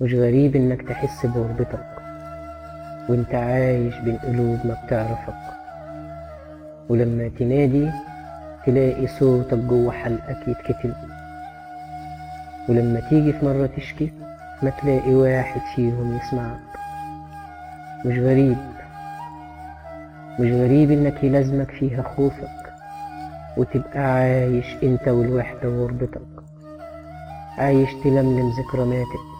مش غريب إنك تحس بغربتك وإنت عايش بين قلوب ما بتعرفك. ولما تنادي تلاقي صوتك جوه حلقك يتكتم ولما تيجي في مرة تشكي ما تلاقي واحد فيهم يسمعك. مش غريب مش غريب إنك يلازمك فيها خوفك وتبقى عايش إنت والوحدة وغربتك. عايش تلملم ذكرى ماتت